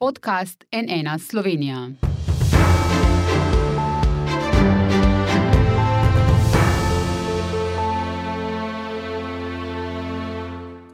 podcast NN Slovenija.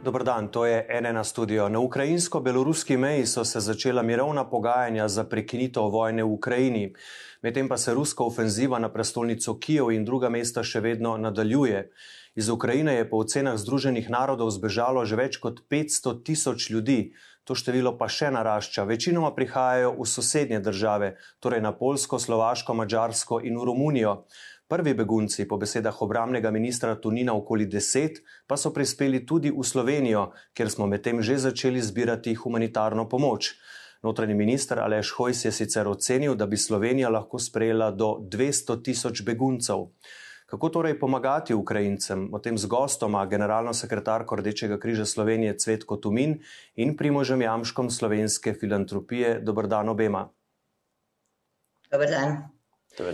Dobrodan, to je NN studio. Na ukrajinsko-beloruski meji so se začela mirovna pogajanja za prekinitev vojne v Ukrajini. Medtem pa se ruska ofenziva na prestolnico Kijev in druga mesta še vedno nadaljuje. Iz Ukrajine je po ocenah Združenih narodov zbežalo že več kot 500 tisoč ljudi, to število pa še narašča. Večinoma prihajajo v sosednje države, torej na Polsko, Slovaško, Mačarsko in v Romunijo. Prvi begunci, po besedah obramnega ministra Tunina, okoli deset, pa so prispeli tudi v Slovenijo, kjer smo medtem že začeli zbirati humanitarno pomoč. Notranji minister Aleš Hojs je sicer ocenil, da bi Slovenija lahko sprejela do 200 tisoč beguncev. Kako torej pomagati Ukrajincem? O tem z gostoma, generalno sekretarko Rdečega križa Slovenije Cvetko Tumin in primožem Jamškom slovenske filantropije. Dobr dan obema. Dobar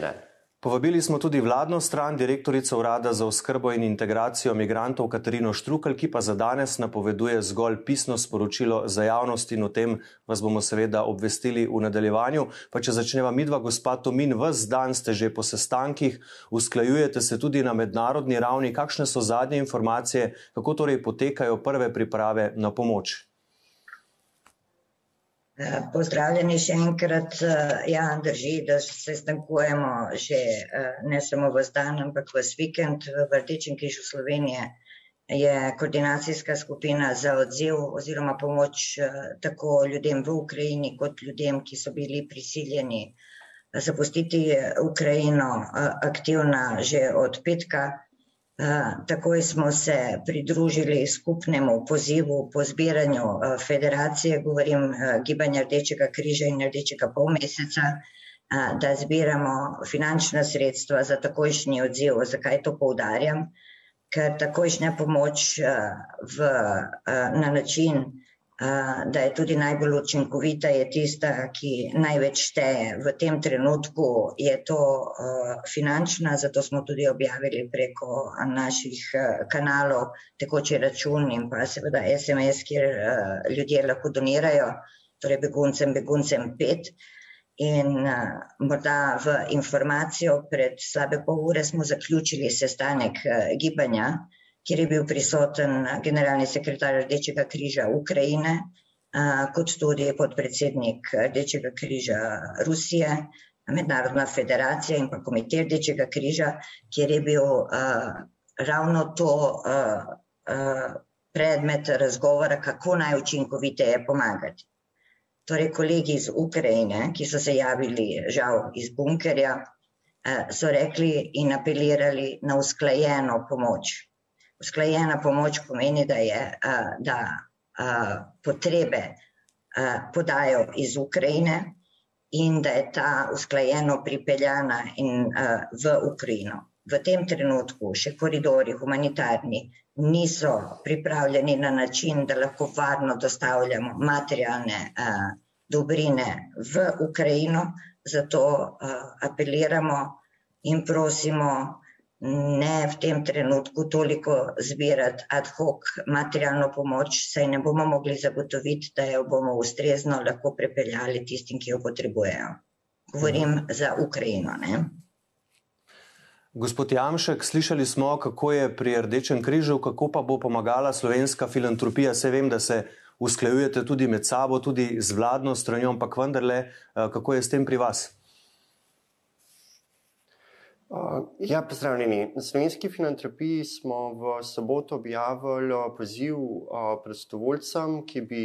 dan. Povabili smo tudi vladno stran, direktorico Urada za oskrbo in integracijo migrantov Katarino Štrukelj, ki pa za danes napoveduje zgolj pisno sporočilo za javnost in o tem vas bomo seveda obvestili v nadaljevanju. Pa če začneva midva, gospod Tomin, vas dan ste že po sestankih, usklajujete se tudi na mednarodni ravni. Kakšne so zadnje informacije, kako torej potekajo prve priprave na pomoč? Pozdravljeni še enkrat. Ja, drži, da se stankujemo že ne samo v dan, ampak v vikend v Rdečem križu Slovenije. Je koordinacijska skupina za odziv oziroma pomoč tako ljudem v Ukrajini, kot ljudem, ki so bili prisiljeni zapustiti Ukrajino, aktivna že od petka. Takoj smo se pridružili skupnemu pozivu po zbiranju federacije, govorim Gibanja Rdečega križa in Rdečega polmeseca, da zbiramo finančna sredstva za takojšnji odziv. Zakaj to poudarjam? Ker takojšnja pomoč v, na način, da je tudi najbolj učinkovita, je tista, ki največ šteje. V tem trenutku je to finančna, zato smo tudi objavili preko naših kanalov tekoči račun in pa seveda SMS, kjer ljudje lahko donirajo, torej beguncem, beguncem pet. In morda v informacijo, pred slabe pol ure smo zaključili sestanek gibanja, kjer je bil prisoten generalni sekretar Rdečega križa Ukrajine, kot tudi podpredsednik Rdečega križa Rusije, Mednarodna federacija in pa komitej Rdečega križa, kjer je bil ravno to predmet razgovora, kako najučinkoviteje pomagati. Torej, kolegi iz Ukrajine, ki so se javili žal iz bunkerja, so rekli in apelirali na usklajeno pomoč usklajena pomoč pomeni, da je da potrebe podajo iz Ukrajine in da je ta usklajeno pripeljana in v Ukrajino. V tem trenutku še koridori humanitarni niso pripravljeni na način, da lahko varno dostavljamo materialne dobrine v Ukrajino, zato apeliramo in prosimo ne v tem trenutku toliko zbirati ad hoc materialno pomoč, saj ne bomo mogli zagotoviti, da jo bomo ustrezno lahko prepeljali tistim, ki jo potrebujejo. Govorim mhm. za Ukrajino. Ne? Gospod Jamšek, slišali smo, kako je pri Rdečem križu, kako pa bo pomagala slovenska filantropija. Se vem, da se usklajujete tudi med sabo, tudi z vladno stranjo, ampak vendarle, eh, kako je s tem pri vas? Uh, ja, pozdravljeni. Na slovenski filantropiji smo v soboto objavili poziv uh, prostovoljcem, ki bi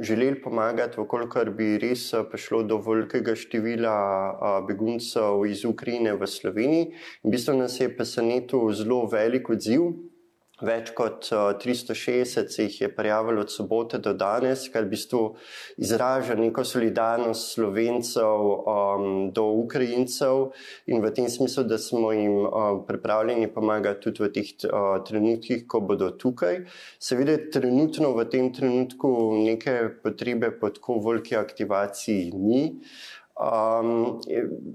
želeli pomagati, vkolikor bi res prišlo do velikega števila uh, beguncev iz Ukrajine v Sloveniji. In v bistvu nas je presenetil zelo velik odziv. Več kot 360 se jih je prijavilo od sobote do danes, kar v bistvu izraža neko solidarnost slovencev um, do Ukrajincev in v tem smislu, da smo jim um, pripravljeni pomagati tudi v teh uh, trenutkih, ko bodo tukaj. Seveda, trenutno v tem trenutku neke potrebe po tako veliki aktivaciji ni. Um,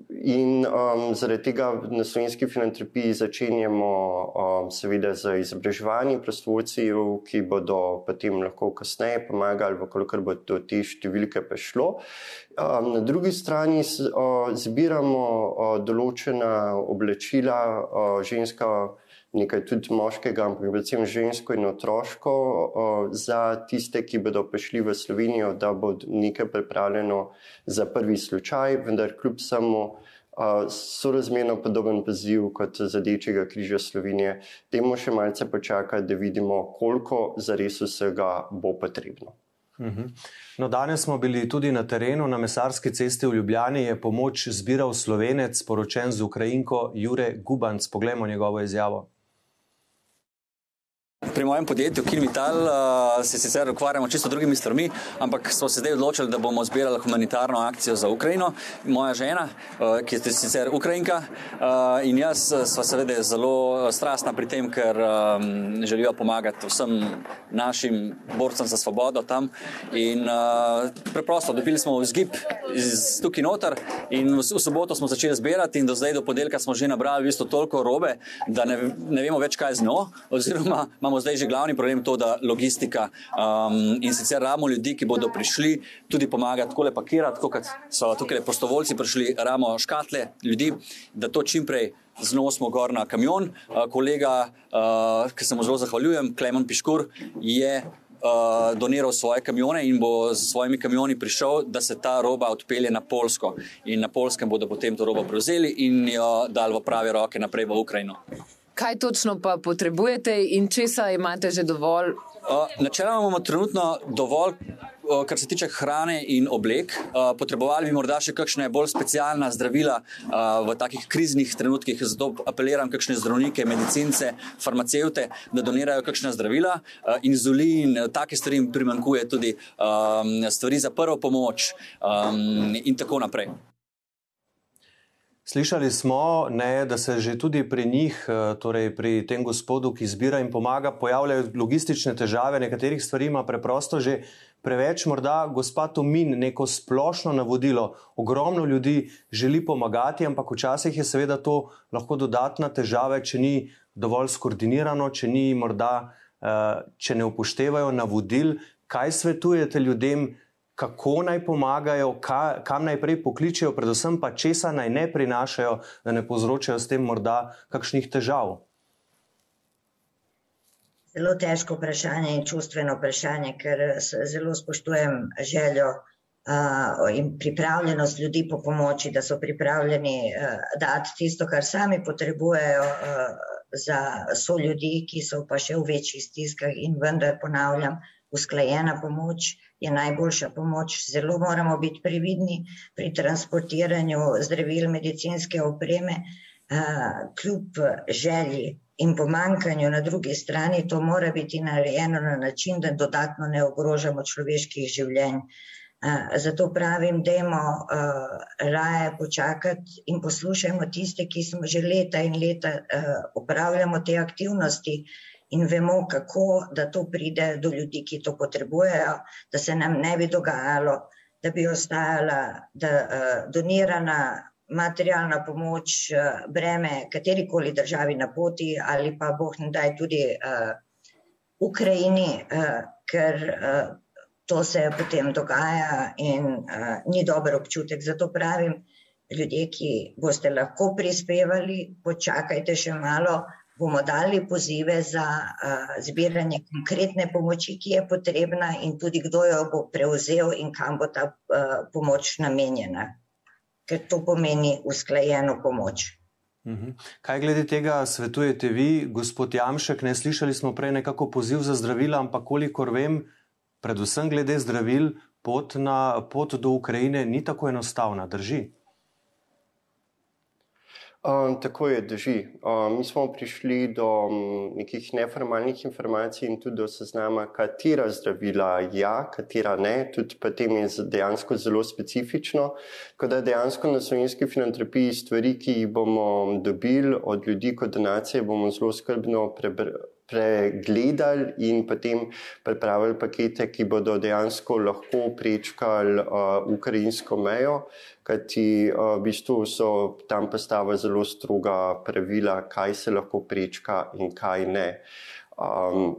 in um, zaradi tega na slovenski filantropiji začenjamo um, seveda z izobraževanjem prostovoljcev, ki bodo potem lahko kasneje pomagali, vkolikor bo do te številke prišlo. Um, na drugi strani uh, zbiramo uh, določena oblačila, uh, ženska nekaj tudi moškega, ampak predvsem žensko in otroško, za tiste, ki bodo prišli v Slovenijo, da bo nekaj pripravljeno za prvi slučaj, vendar kljub samo. Uh, sorazmerno podoben poziv kot za Rdečega križa Slovenije, temu še malce počakati, da vidimo, koliko zares vsega bo potrebno. Mhm. no, danes smo bili tudi na terenu, na Mesarski cesti v Ljubljani je pomoč zbiral slovenec, poročen z Ukrajinko Jure Gubanc. Poglejmo njegovo izjavo. Pri mojem podjetju Kilmital uh, se sicer ukvarjamo čisto drugimi stvarmi, ampak smo se zdaj odločili, da bomo zbirali humanitarno akcijo za Ukrajino. Moja žena, uh, ki je sicer Ukrajinka, uh, in jaz smo seveda zelo strastna pri tem, ker um, želijo pomagati vsem našim borcem za svobodo tam. In uh, preprosto dobili smo vzgib iz tukaj noter in v, v soboto smo začeli zbirati in do zdaj, do podelka smo že nabrali v bistvu toliko robe, da ne, ne vemo več, kaj z njo, oziroma imamo zdaj že glavni problem to, da logistika um, in sicer ramo ljudi, ki bodo prišli tudi pomagati, tako le pakirati, kot so tukaj prostovoljci prišli, ramo škatle ljudi, da to čim prej znosimo gor na kamion. Uh, kolega, uh, ki se mu zelo zahvaljujem, Klemen Piškur, je. Uh, doniral svoje kamione in bo z svojimi kamioni prišel, da se ta roba odpelje na Polsko. In na Polskem bodo potem to robo prevzeli in jo dali v prave roke naprej v Ukrajino. Kaj točno pa potrebujete in česa imate že dovolj? Načeloma imamo trenutno dovolj, kar se tiče hrane in oblek. Uh, potrebovali bi morda še kakšne bolj specialna zdravila v takih kriznih trenutkih. Zato apeliram kakšne zdravnike, medicince, farmacevte, da donirajo kakšne zdravila. Inzulin, take stvari jim primankuje, tudi stvari za prvo pomoč in tako naprej. Slišali smo, ne, da se že tudi pri njih, eh, torej pri tem gospodu, ki zbira in pomaga, pojavljajo logistične težave, nekaterih stvari ima preprosto že preveč. Morda gospod Tomin neko splošno navodilo. Ogromno ljudi želi pomagati, ampak včasih je seveda to lahko dodatna težava, če ni dovolj skoordinirano, če, ni morda, eh, če ne upoštevajo navodil. Kaj svetujete ljudem? Kako naj pomagajo, ka, kam naj prej pokličijo, predvsem pa česa naj ne prinašajo, da ne povzročajo s tem morda kakšnih težav. Zelo težko vprašanje in čustveno vprašanje, ker zelo spoštujem željo uh, in pripravljenost ljudi po pomoči, da so pripravljeni uh, dati tisto, kar sami potrebujejo uh, za so ljudi, ki so pa še v večjih stiskah in vendar ponavljam, usklajena pomoč je najboljša pomoč. Zelo moramo biti previdni pri transportiranju zdravil, medicinske opreme, kljub želji in pomankanju na drugi strani, to mora biti narejeno na način, da dodatno ne ogrožamo človeških življenj. Zato pravim, da je raje počakati in poslušajmo tiste, ki smo že leta in leta upravljamo te aktivnosti in vemo, kako da to pride do ljudi, ki to potrebujejo, da se nam ne bi dogajalo, da bi ostajala da, uh, donirana materialna pomoč, uh, breme katerikoli državi na poti ali pa boh ne daj tudi uh, Ukrajini, uh, ker uh, to se potem dogaja in uh, ni dober občutek. Zato pravim, ljudje, ki boste lahko prispevali, počakajte še malo, bomo dali pozive za uh, zbiranje konkretne pomoči, ki je potrebna, in tudi kdo jo bo prevzel in kam bo ta uh, pomoč namenjena, ker to pomeni usklajeno pomoč. Mhm. Kaj glede tega svetujete vi, gospod Jamšek? Ne slišali smo prej nekako poziv za zdravila, ampak kolikor vem, predvsem glede zdravil, pot, na, pot do Ukrajine ni tako enostavna, drži. Um, tako je, drži. Um, mi smo prišli do um, nekih neformalnih informacij in tudi do seznama, katera zdravila ja, katera ne. Tudi potem je dejansko zelo specifično. Tako da dejansko na slovenski filantropiji stvari, ki jih bomo dobili od ljudi kot donacije, bomo zelo skrbno pregledali in potem pripravili pakete, ki bodo dejansko lahko prečkali uh, ukrajinsko mejo, kajti uh, v bistvu so tam postavili zelo stroga pravila, kaj se lahko prečka in kaj ne. Um,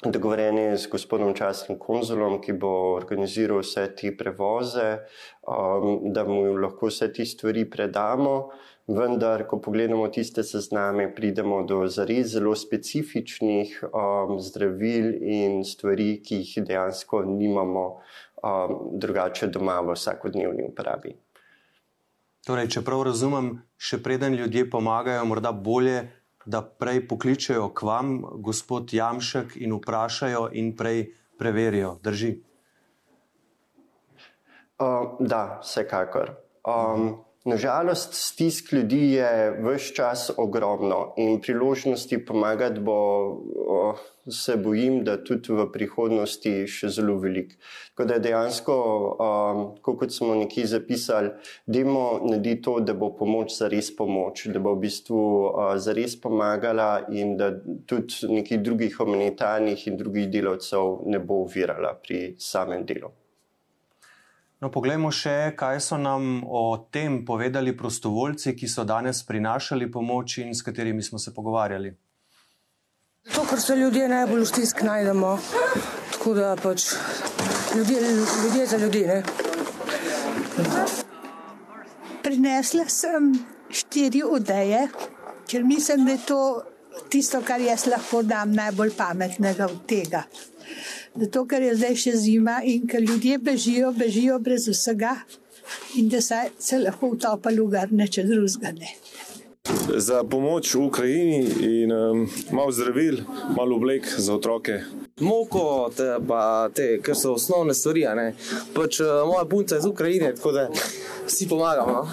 Dogovorjen je z gospodom častnim konzulom, ki bo organiziral vse te prevoze, um, da mu lahko vse te stvari predamo vendar, ko pogledamo tiste sezname, pridemo do zares zelo specifičnih um, zdravil in stvari, ki jih dejansko nimamo um, drugače doma v vsakodnevni uporabi. Torej, če prav razumem, še preden ljudje pomagajo, morda bolje, da prej pokličejo k vam, gospod Jamšek, in vprašajo, in prej preverijo. Drži? Uh, da, vsekakor. Um, Nažalost, stisk ljudi je vse čas ogromno in priložnosti pomagati bo, o, se bojim, da tudi v prihodnosti še zelo velik. Tako da dejansko, um, kot smo nekje zapisali, demo narediti to, da bo pomoč za res pomoč, da bo v bistvu uh, za res pomagala in da tudi nekih drugih humanitarnih in drugih delavcev ne bo uvirala pri samem delu. No, poglejmo še, kaj so nam o tem povedali prostovoljci, ki so danes prinašali pomoč in s katerimi smo se pogovarjali. To, kar se ljudje najbolj v stisk najdemo, tako da pač ljudje, ljudje za ljudi. Ne? Prinesla sem štiri odeje, ker mislim, da je to tisto, kar jaz lahko dam najbolj pametnega od tega zato ker je zdaj še zima in ker ljudje bežijo, bežijo brez vsega in da se, se lahko utopali v garne, če drugane. Za pomoč v Ukrajini in um, malo zdravil, malo oblek za otroke. Moko, te, pa te, kar so osnovne stvari. Pač, uh, moja punca je iz Ukrajine, tako da vsi pomagamo. No?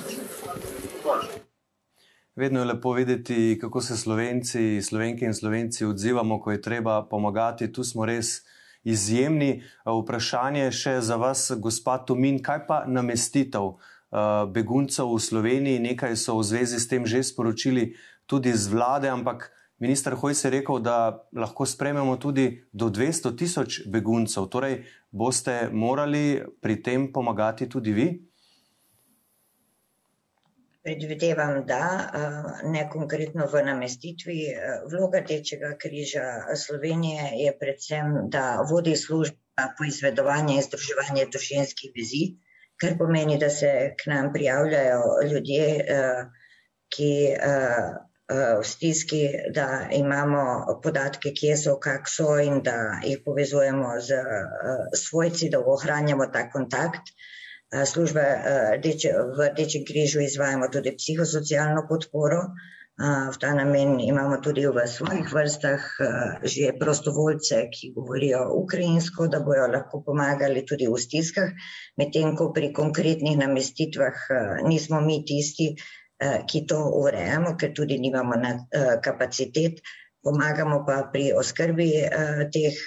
Vedno je lepo videti, kako se Slovenci, Slovenke in Slovenci odzivamo, ko je treba pomagati. Tu smo res izjemni. Eh, vprašanje še za vas, gospod Tomin, kaj pa namestitev eh, beguncev v Sloveniji? Nekaj so v zvezi s tem že sporočili tudi z vlade, ampak minister Hojs je rekel, da lahko sprememo tudi do 200 tisoč beguncev. Torej, boste morali pri tem pomagati tudi vi? Predvidevam, da ne konkretno v namestitvi. Vloga Tečega križa Slovenije je predvsem, da vodi služba po izvedovanju in združevanju družinskih vezi, kar pomeni, da se k nam prijavljajo ljudje, ki v stiski, da imamo podatke, kje so, kak so in da jih povezujemo z svojci, da ohranjamo ta kontakt službe v Rdečem križu izvajamo tudi psihosocialno podporo. V ta namen imamo tudi v svojih vrstah že prostovoljce, ki govorijo ukrajinsko, da bojo lahko pomagali tudi v stiskah, medtem ko pri konkretnih namestitvah nismo mi tisti, ki to urejamo, ker tudi nimamo kapacitet, pomagamo pa pri oskrbi teh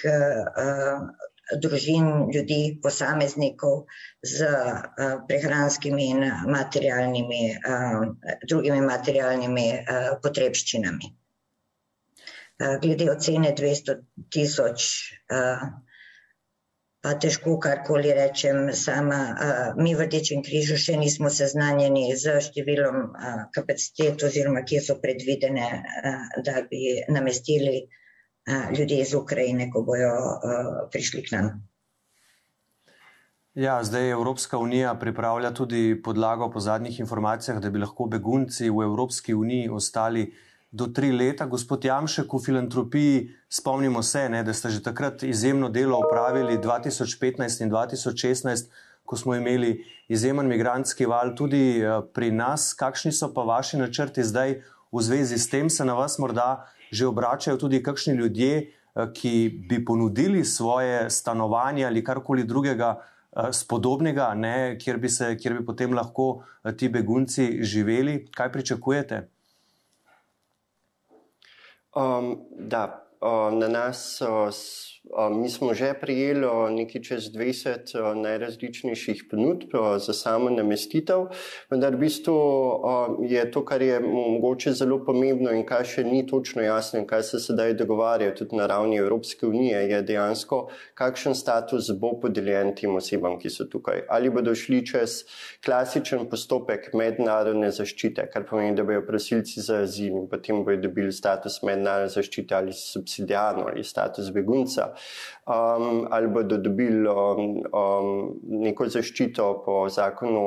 družin, ljudi, posameznikov z uh, prehranskimi in materialnimi, uh, drugimi materialnimi uh, potrebščinami. Glede ocene 200 tisoč, pa težko karkoli rečem, sama, mi v Rdečem križu še nismo seznanjeni z številom kapacitet oziroma kje so predvidene, da bi namestili uh, ljudi iz Ukrajine, ko bojo prišli k nam. Ja, zdaj Evropska unija pripravlja tudi podlago po zadnjih informacijah, da bi lahko begunci v Evropski uniji ostali do tri leta. Gospod Jamšek, v filantropiji spomnimo se, ne, da ste že takrat izjemno delo opravili 2015 in 2016, ko smo imeli izjemen migranski val tudi pri nas. Kakšni so pa vaši načrti zdaj v zvezi s tem, se na vas morda že obračajo tudi kakšni ljudje, eh, ki bi ponudili svoje stanovanje ali karkoli drugega eh, spodobnega, ne, kjer, bi se, kjer bi potem lahko eh, ti begunci živeli. Kaj pričakujete? Um, da, um, na nas so Mi smo že prijeli nekaj čez 20 najrazličnejših ponudb za samo namestitev, vendar v bistvu je to, kar je mogoče zelo pomembno in kar še ni točno jasno in kaj se sedaj dogovarja tudi na ravni Evropske unije, je dejansko, kakšen status bo podeljen tem osebam, ki so tukaj. Ali bodo šli čez klasičen postopek mednarodne zaščite, kar pomeni, da bodo prosilci za azil in potem bodo dobili status mednarodne zaščite ali subsidijarno ali status begunca, um, ali bodo dobili um, um, neko zaščito po zakonu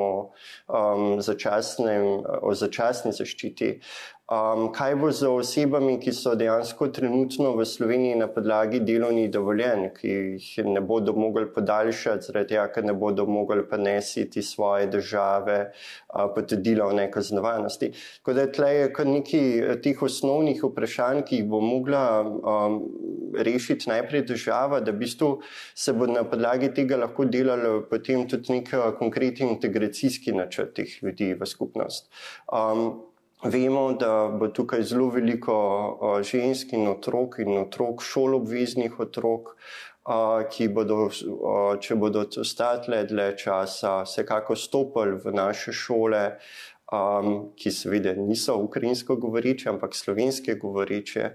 um, začasnem, o začasni zaščiti. Um, kaj bo z osebami, ki so dejansko trenutno v Sloveniji na podlagi delovnih dovoljenj, ki jih ne bodo mogli podaljšati, zaradi tega, ker ne bodo mogli prenesiti svoje države uh, potrdila o nekaznovanosti. Tako da tle je kar nekaj teh osnovnih vprašanj, ki jih bo mogla um, rešiti najprej država, da v bistvu se bo na podlagi tega lahko delalo potem tudi nek konkretni integracijski načrt teh ljudi v skupnost. Um, Vemo, da bo tukaj zelo veliko žensk in otrok in otrok, šolobveznih otrok, ki bodo, če bodo ostale dlje časa, vsekako stopili v naše šole, um, ki seveda niso ukrajinsko govoreče, ampak slovenske govoreče,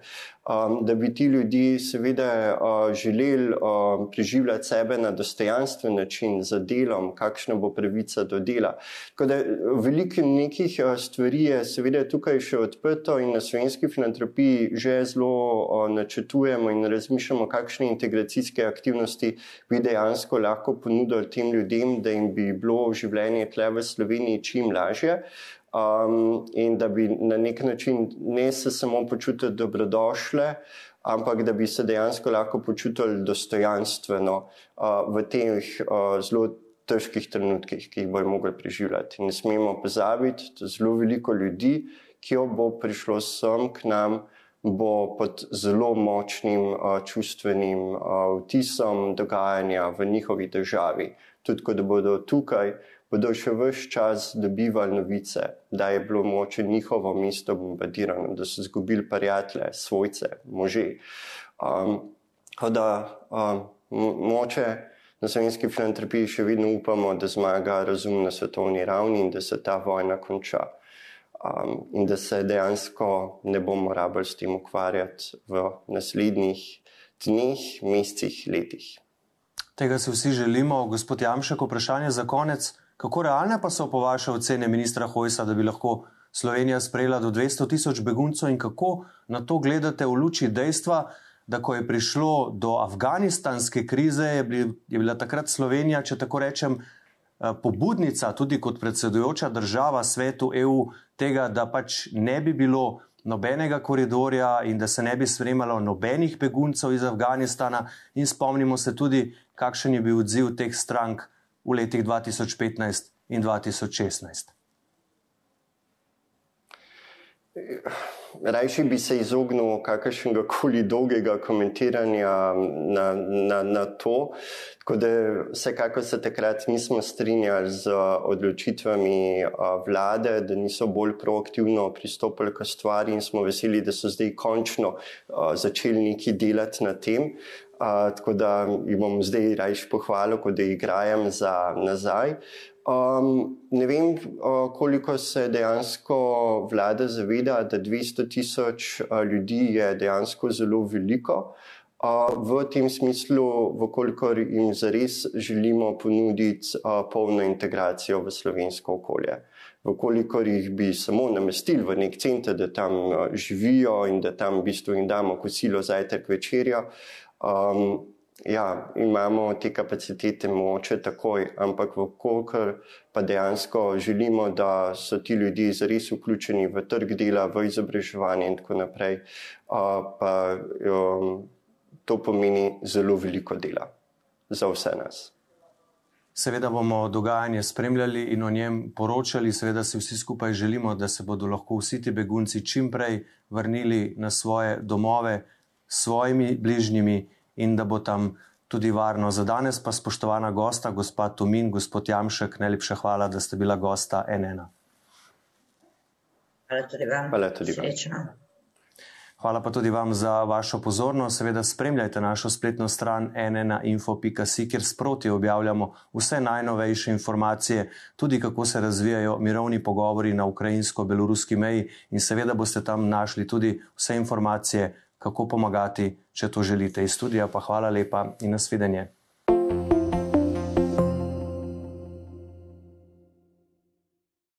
um, da bi ti ljudje seveda uh, želeli uh, preživljati sebe na dostojanstven način z delom, kakšna bo pravica do dela. Tako da veliko nekih uh, stvari je seveda tukaj še odprto in na slovenski filantropiji že zelo uh, načrtujemo in razmišljamo, kakšne integracijske aktivnosti bi dejansko lahko ponudili tem ljudem, da jim bi bilo življenje tle v Sloveniji čim lažje um, in da bi na nek način ne se samo počutili dobrodošle, ampak da bi se dejansko lahko počutili dostojanstveno uh, v teh uh, zelo težkih trenutkih, ki jih bojo mogli preživljati. Ne smemo pozabiti, da zelo veliko ljudi, ki jo bo prišlo sem k nam. Bo pod zelo močnim uh, čustvenim uh, vtisom dogajanja v njihovi državi. Tudi, ko bodo tukaj, bodo še vse čas dobivali novice, da je bilo moče njihovo mesto bombardirano, da so izgubili prijatelje, svojce, može. Um, da um, moče na slovenski filantropiji še vedno upamo, da zmaga razum na svetovni ravni in da se ta vojna konča. Um, in da se dejansko ne bomo rabili s tem ukvarjati v naslednjih dneh, mesecih, letih. Tega si vsi želimo. Gospod Jamšek, vprašanje za konec. Kako realne pa so po vaše ocene ministra Hojsa, da bi lahko Slovenija sprejela do 200 tisoč beguncev in kako na to gledate v luči dejstva, da ko je prišlo do afganistanske krize, je, bil, je bila takrat Slovenija, če tako rečem, eh, pobudnica tudi kot predsedujoča država svetu EU tega, da pač ne bi bilo nobenega koridorja in da se ne bi spremljalo nobenih beguncev iz Afganistana. In spomnimo se tudi, kakšen je bil odziv teh strank v letih 2015 in 2016? Rajši bi se izognil kakršnega koli dolgega komentiranja na, na, na to. Tako da vsekakor se takrat nismo strinjali z odločitvami vlade, da niso bolj proaktivno pristopili k stvari in smo veseli, da so zdaj končno začeli neki delati na tem. Uh, tako da jim bom zdaj rajš pohvalil, kot da igrajem za nazaj. Um, ne vem, uh, koliko se dejansko vlada zaveda, da 200 tisoč uh, ljudi je dejansko zelo veliko. Uh, v tem smislu, vkolikor jim zares želimo ponuditi uh, polno integracijo v slovensko okolje. Vkolikor jih bi samo namestili v nek center, da tam uh, živijo in da tam v bistvu jim damo kosilo, zajtrk, večerjo, Um, ja, imamo te kapacitete moče takoj, ampak vkolikor pa dejansko želimo, da so ti ljudje zares vključeni v trg dela, v izobraževanje in tako naprej, uh, pa um, to pomeni zelo veliko dela za vse nas. Seveda bomo dogajanje spremljali in o njem poročali. Seveda si vsi skupaj želimo, da se bodo lahko vsi ti begunci čim prej vrnili na svoje domove s svojimi bližnjimi in da bo tam tudi varno. Za danes pa spoštovana gosta, gospod Tomin, gospod Jamšek, najlepša hvala, da ste bila gosta NN. Hvala tudi vam. Hvala tudi vam. Hvala pa tudi vam za vašo pozornost. Seveda spremljajte našo spletno stran nnainfo.si, kjer sproti objavljamo vse najnovejše informacije, tudi kako se razvijajo mirovni pogovori na ukrajinsko-beloruski meji in seveda boste tam našli tudi vse informacije, kako pomagati, če to želite. Iz studija pa hvala lepa in nasvidenje.